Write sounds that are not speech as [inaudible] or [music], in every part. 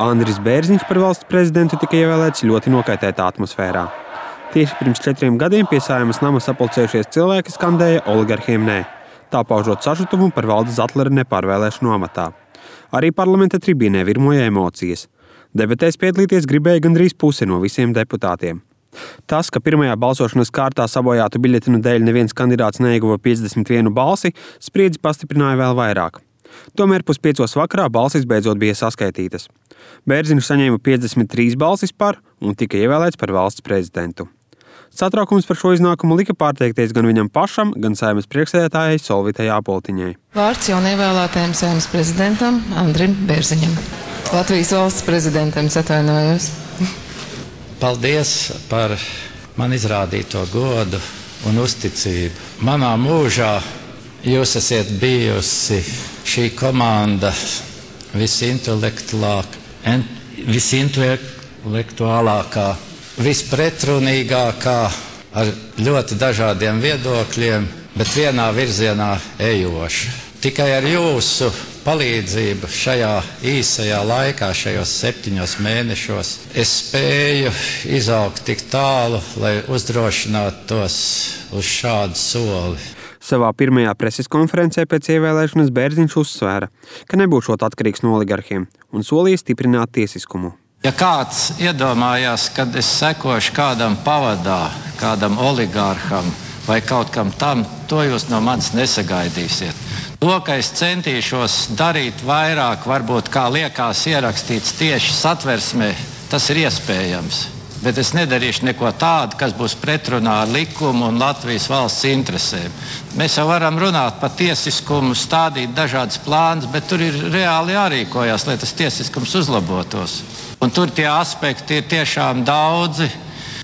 Andris Bērziņš par valsts prezidentu tika ievēlēts ļoti nokaitētā atmosfērā. Tieši pirms četriem gadiem pie saimas nama sapulcējušies cilvēki skandēja oligarhiem nē, tā paužot sašutumu par valdes Zatlera nepārvēlēšanu amatā. Arī parlamenta tribīnē virmoja emocijas. Debatēs piedalīties gribēja gandrīz puse no visiem deputātiem. Tas, ka pirmajā balsošanas kārtā sabojātu biļetinu dēļ neviens kandidāts neieguva 51 balsi, spriedzi pastiprināja vēl vairāk. Tomēr puspiecos vakarā balsis beidzot bija saskaitītas. Bērziņš saņēma 53 balsis par un tika ievēlēts par valsts prezidentu. Satraukums par šo iznākumu lika pārteikties gan viņam pašam, gan saimnes priekšsēdētājai Solvitai Apoltiņai. Vārds jaunievēlētajam saimnes prezidentam Andrim Bērziņam. Latvijas valsts prezidentam atvainojos. [laughs] Paldies par man izrādīto godu un uzticību. Manā mūžā jūs esat bijusi šī komanda visintelektuālākā, vispretrunīgākā, ar ļoti dažādiem viedokļiem, bet vienā virzienā ejoša. Tikai ar jūsu palīdzību šajā īsajā laikā, šajos septiņos mēnešos, es spēju izaugt tik tālu, lai uzdrošinātos uz šādu soli. Savā pirmajā preses konferencē pēc ievēlēšanas Bērziņš uzsvēra, ka nebūšot atkarīgs no oligarhiem un solīja stiprināt tiesiskumu. Ja kāds iedomājās, ka es sekošu kādam pavadā, kādam oligārham vai kaut kam tam, to jūs no manis nesagaidīsiet. To, ka es centīšos darīt vairāk, varbūt kā liekas ierakstīts tieši satversmē, tas ir iespējams bet es nedarīšu neko tādu, kas būs pretrunā ar likumu un Latvijas valsts interesēm. Mēs jau varam runāt par tiesiskumu, stādīt dažādas plānas, bet tur ir reāli jārīkojas, lai tas tiesiskums uzlabotos. Un tur tie aspekti ir tiešām daudzi.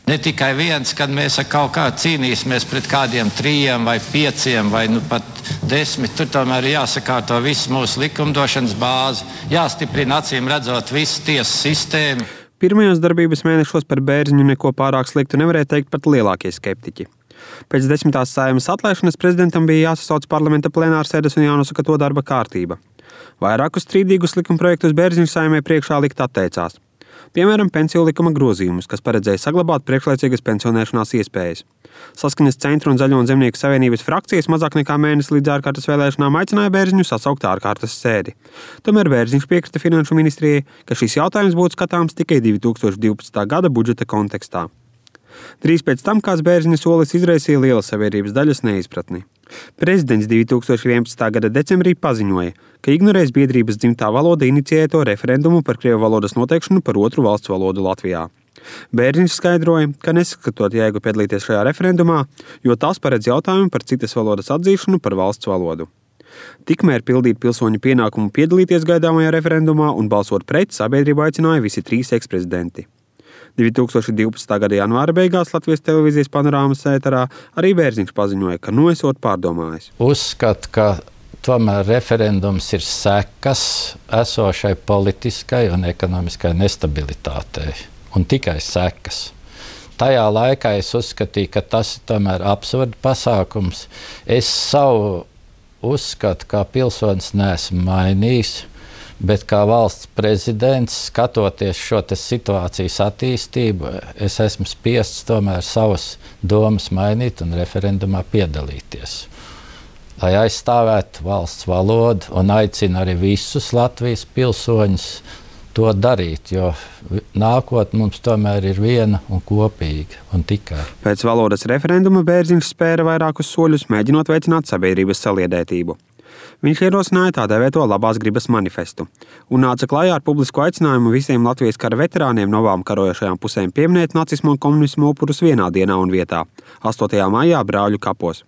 Ne tikai viens, kad mēs ar kaut kā cīnīsimies pret kādiem trijiem vai pieciem vai nu pat desmit. Tur tomēr ir jāsakārto viss mūsu likumdošanas bāze, jāstiprina acīm redzot visu tiesu sistēmu. Pirmajos darbības mēnešos par bērziņu neko pārāk sliktu nevarēja teikt pat lielākie skeptiķi. Pēc desmitās saimas atlaišanas prezidentam bija jāsasauc parlamenta plenārsēdes un jānosaka to darba kārtība. Vairākus strīdīgus likumprojektus Bērziņš saimē priekšā likt atteicās piemēram, pensiju likuma grozījumus, kas paredzēja saglabāt priekšlaicīgas pensionēšanās iespējas. Saskaņas Centra un Zaļo un Zemnieku savienības frakcijas mazāk nekā mēnesi līdz ārkārtas vēlēšanām aicināja Bērziņu sasaukt ārkārtas sēdi. Tomēr Bērziņš piekrita Finanšu ministrijai, ka šis jautājums būtu skatāms tikai 2012. gada budžeta kontekstā. Drīz pēc tam kāds Bērziņa solis izraisīja lielas sabiedrības daļas neizpratni. Prezidents 2011. gada decembrī paziņoja, ka ignorēs biedrības dzimtā valoda inicijēto referendumu par krievu valodas noteikšanu par otru valsts valodu Latvijā. Bērziņš skaidroja, ka neskatot jēgu piedalīties šajā referendumā, jo tas paredz jautājumu par citas valodas atzīšanu par valsts valodu. Tikmēr pildīt pilsoņu pienākumu piedalīties gaidāmajā referendumā un balsot pret sabiedrību aicināja visi trīs eksprezidenti. 2012. gada janvāra beigās Latvijas televīzijas panorāmas ēterā arī Bērziņš paziņoja, ka nu esot pārdomājis. Uzskat, ka tomēr referendums ir sekas esošai politiskai un ekonomiskai nestabilitātei, un tikai sekas. Tajā laikā es uzskatīju, ka tas ir tomēr absurds pasākums. Es savu uzskatu, kā pilsonis, nesmu mainījis Bet kā valsts prezidents, skatoties šo situācijas attīstību, es esmu spiests tomēr savas domas mainīt un referendumā piedalīties. Lai aizstāvētu valsts valodu un aicinu arī visus Latvijas pilsoņus to darīt, jo nākotnē mums tomēr ir viena un kopīga. Un tikai. Pēc valodas referenduma Bērziņš spēra vairākus soļus, mēģinot veicināt sabiedrības saliedētību. Viņš ierosināja tā dēvēto labās gribas manifestu un nāca klajā ar publisku aicinājumu visiem Latvijas kara veterāniem no abām karojošajām pusēm pieminēt nacismu un komunismu upurus vienā dienā un vietā - 8. maijā Brāļu kapos.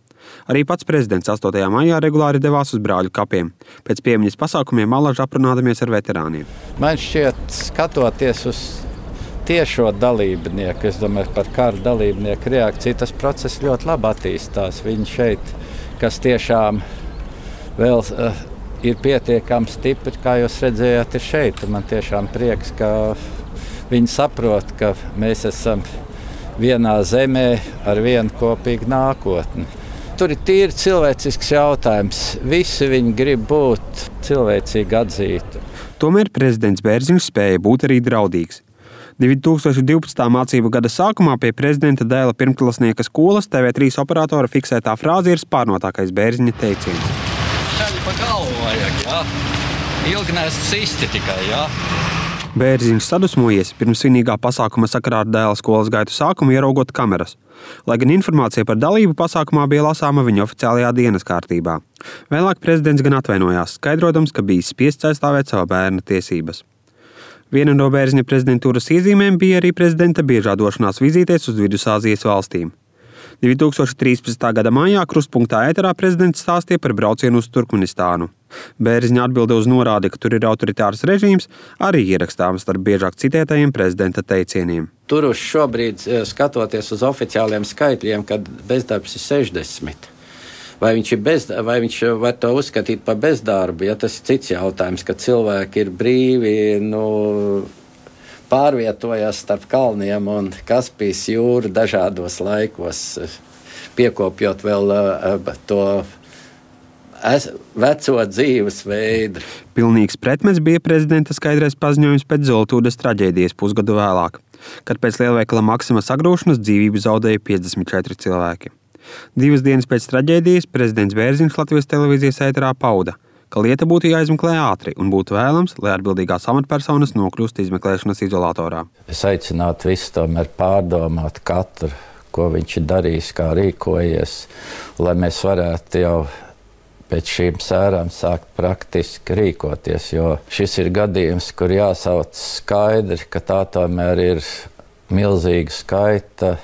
Arī pats prezidents 8. maijā regulāri devās uz brāļu kapiem. Pēc piemiņas pasākumiem alaži aprunādamies ar veterāniem. Man šķiet, skatoties uz tiešo dalībnieku, es domāju, par kara dalībnieku reakciju, tas process ļoti labi attīstās. Viņi šeit, kas tiešām ir vēl uh, ir pietiekami stipri, kā jūs redzējāt, ir šeit. Man tiešām prieks, ka viņi saprot, ka mēs esam vienā zemē ar vienu kopīgu nākotni. tur ir tīri cilvēcisks jautājums. Visi viņi grib būt cilvēcīgi atzīti. Tomēr prezidents Bērziņš spēja būt arī draudīgs. 2012. mācību gada sākumā pie prezidenta dēla pirmklasnieka skolas TV3 operatora fiksētā frāze ir spārnotākais Bērziņa teiciens. Pa galvu vajag, jā. Ilgi nēst sisti tikai, jā. Bērziņš sadusmojies pirms svinīgā pasākuma sakarā ar dēla skolas gaitu sākumu ieraugot kameras. Lai gan informācija par dalību pasākumā bija lasāma viņa oficiālajā dienas kārtībā. Vēlāk prezidents gan atvainojās, skaidrojot, ka bijis spiests aizstāvēt savu bērnu tiesības. Viena no Bērziņa prezidentūras iezīmēm bija arī prezidenta biežā došanās vizītēs uz Vidusāzijas valstīm. 2013. gada maijā krustpunktā ēterā prezidents stāstīja par braucienu uz Turkmenistānu. Bērziņa atbilde uz norādi, ka tur ir autoritārs režīms, arī ierakstāms starp biežāk citētajiem prezidenta teicieniem. Tur uz šobrīd, eh, skatoties uz oficiāliem skaitļiem, kad bezdarbs ir 60. Vai viņš, bez, vai viņš var to uzskatīt par bezdarbu, ja tas ir cits jautājums, ka cilvēki ir brīvi, nu, pārvietojas starp kalniem un Kaspijas jūru dažādos laikos, piekopjot vēl uh, to es, veco dzīvesveidu. Pilnīgs pretmets bija prezidenta skaidrais paziņojums pēc Zoltūdas traģēdijas pusgadu vēlāk, kad pēc lielveikala Maksima sagrūšanas dzīvību zaudēja 54 cilvēki. Divas dienas pēc traģēdijas prezidents Bērziņš Latvijas televīzijas ēterā pauda, ka lieta būtu jāizmeklē ātri un būtu vēlams, lai atbildīgās amatpersonas nokļūst izmeklēšanas izolatorā. Es aicinātu visus tomēr pārdomāt katru, ko viņš ir darījis, kā rīkojies, lai mēs varētu jau pēc šīm sērām sākt praktiski rīkoties. Jo šis ir gadījums, kur jāsauc skaidri, ka tā tomēr ir milzīga skaita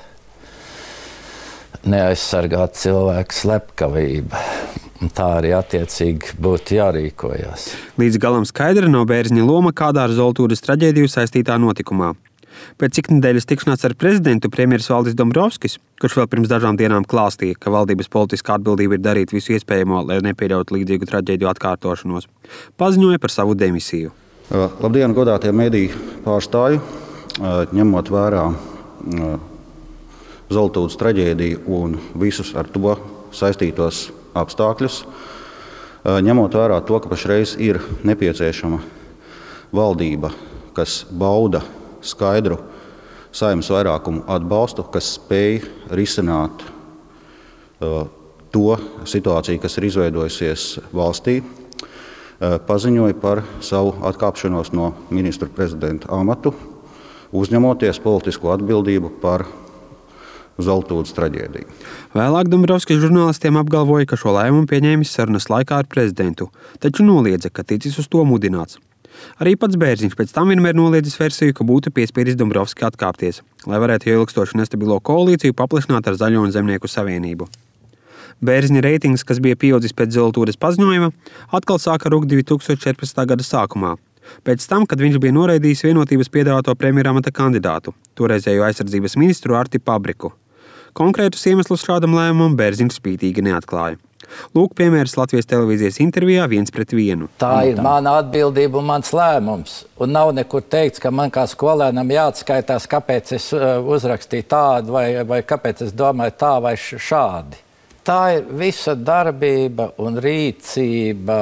neaizsargāt cilvēku slepkavība. Un tā arī attiecīgi būtu jārīkojas. Līdz galam skaidra nav bērziņa loma kādā ar Zoltūras traģēdiju saistītā notikumā. Pēc cik nedēļas tikšanās ar prezidentu premjerministrs Valdis Dombrovskis, kurš vēl pirms dažām dienām klāstīja, ka valdības politiskā atbildība ir darīt visu iespējamo, lai nepieļautu līdzīgu traģēdiju atkārtošanos, paziņoja par savu demisiju. Labdien, godātie mediju pārstāvji! Ņemot vērā Zeltūdas traģēdiju un visus ar to saistītos apstākļus, ņemot vērā to, ka pašreiz ir nepieciešama valdība, kas bauda skaidru saimnes vairākumu atbalstu, kas spēj risināt to situāciju, kas ir izveidojusies valstī, paziņoja par savu atkāpšanos no ministra prezidenta amatu, uzņemoties politisko atbildību par Zeltūdas traģēdiju. Vēlāk Dombrovskis žurnālistiem apgalvoja, ka šo lēmumu pieņēmis sarunas laikā ar prezidentu, taču noliedza, ka ticis uz to mudināts. Arī pats Bērziņš pēc tam vienmēr noliedzis versiju, ka būtu piespiedis Dombrovski atkāpties, lai varētu ilgstošu nestabilo koalīciju paplašināt ar Zaļo un Zemnieku savienību. Bērziņa reitings, kas bija pieaudzis pēc Zeltūras paziņojuma, atkal sāka rūkt 2014. gada sākumā, Pēc tam, kad viņš bija noraidījis vienotības piedāvāto premjeramata kandidātu, toreizējo aizsardzības ministru Arti Pabriku. Konkrētus iemeslus šādam lēmumam Bērziņš spītīgi neatklāja. Lūk, piemērs Latvijas televīzijas intervijā viens pret vienu. Tā ir mana atbildība un mans lēmums. Un nav nekur teikts, ka man kā skolēnam jāatskaitās, kāpēc es uh, uzrakstīju tādu vai, vai kāpēc es domāju tā vai šādi. Tā ir visa darbība un rīcība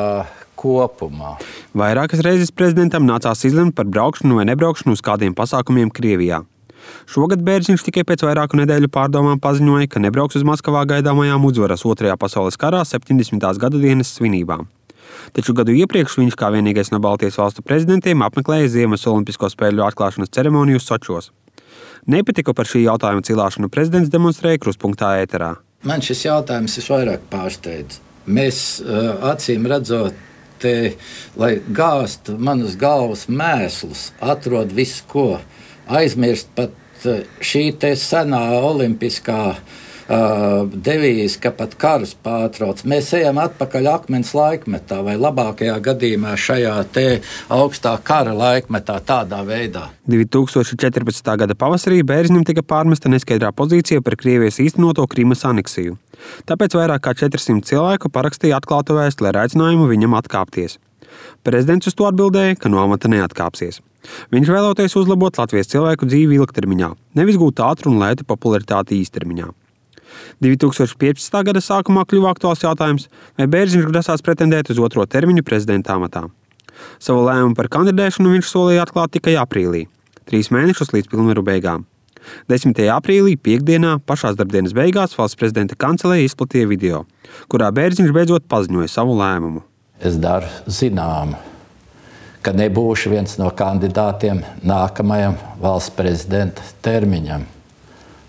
kopumā. Vairākas reizes prezidentam nācās izlemt par braukšanu vai nebraukšanu uz kādiem pasākumiem Krievijā. Šogad Bērziņš tikai pēc vairāku nedēļu pārdomām paziņoja, ka nebrauks uz Maskavā gaidāmajām uzvaras Otrajā pasaules karā 70. gada dienas svinībām. Taču gadu iepriekš viņš kā vienīgais no Baltijas valstu prezidentiem apmeklēja Ziemas Olimpisko spēļu atklāšanas ceremoniju Sočos. Nepatiku par šī jautājuma cilāšanu prezidents demonstrēja krustpunktā ēterā. Man šis jautājums visvairāk pārsteidz. Mēs uh, acīm redzot, te, lai gāztu manas galvas mēslus, atrod visu ko aizmirst pat eh, šī senā olimpiskā uh, devīze, ka pat karus pārtrauc. Mēs ejam atpakaļ akmens laikmetā, vai labākajā gadījumā šajā augstā kara laikmetā, tādā veidā. 2014. gada pavasarī Bērziņam tika pārmesta neskaidrā pozīcija par Krievijas īstenoto Krimas aneksiju. Tāpēc vairāk kā 400 cilvēku parakstīja atklātu vēstuli ar aicinājumu viņam atkāpties. Prezidents uz to atbildēja, ka no amata neatkāpsies. Viņš vēlēties uzlabot Latvijas cilvēku dzīvi ilgtermiņā, nevis gūt ātru un lētu popularitāti īstermiņā. 2015. gada sākumā kļuva aktuāls jautājums, vai Bērziņš grasās pretendēt uz otro termiņu prezidenta amatā. Savu lēmumu par kandidēšanu viņš solīja atklāt tikai aprīlī, trīs mēnešus līdz pilnvaru beigām. 10. aprīlī, piekdienā, pašā darbdienas beigās, valsts prezidenta kancelēja izplatīja video, kurā Bērziņš beidzot paziņoja savu lēmumu. Es daru zināmu, ka nebūšu viens no kandidātiem nākamajam valsts prezidenta termiņam.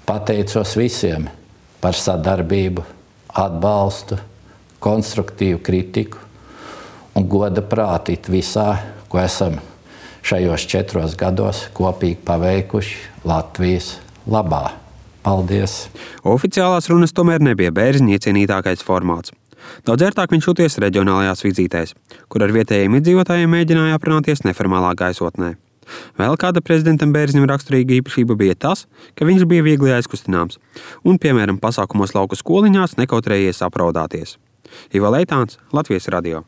Pateicos visiem par sadarbību, atbalstu, konstruktīvu kritiku un goda prātīt visā, ko esam šajos četros gados kopīgi paveikuši Latvijas labā. Paldies! Oficiālās runas tomēr nebija bērziņa iecienītākais formāts. Daudz ērtāk viņš jūties reģionālajās vizītēs, kur ar vietējiem iedzīvotājiem mēģināja aprunāties neformālā gaisotnē. Vēl kāda prezidentam Bērziņam raksturīga īpašība bija tas, ka viņš bija viegli aizkustināms un, piemēram, pasākumos lauku skoliņās nekautrējies apraudāties. Iva Leitāns, Latvijas radio.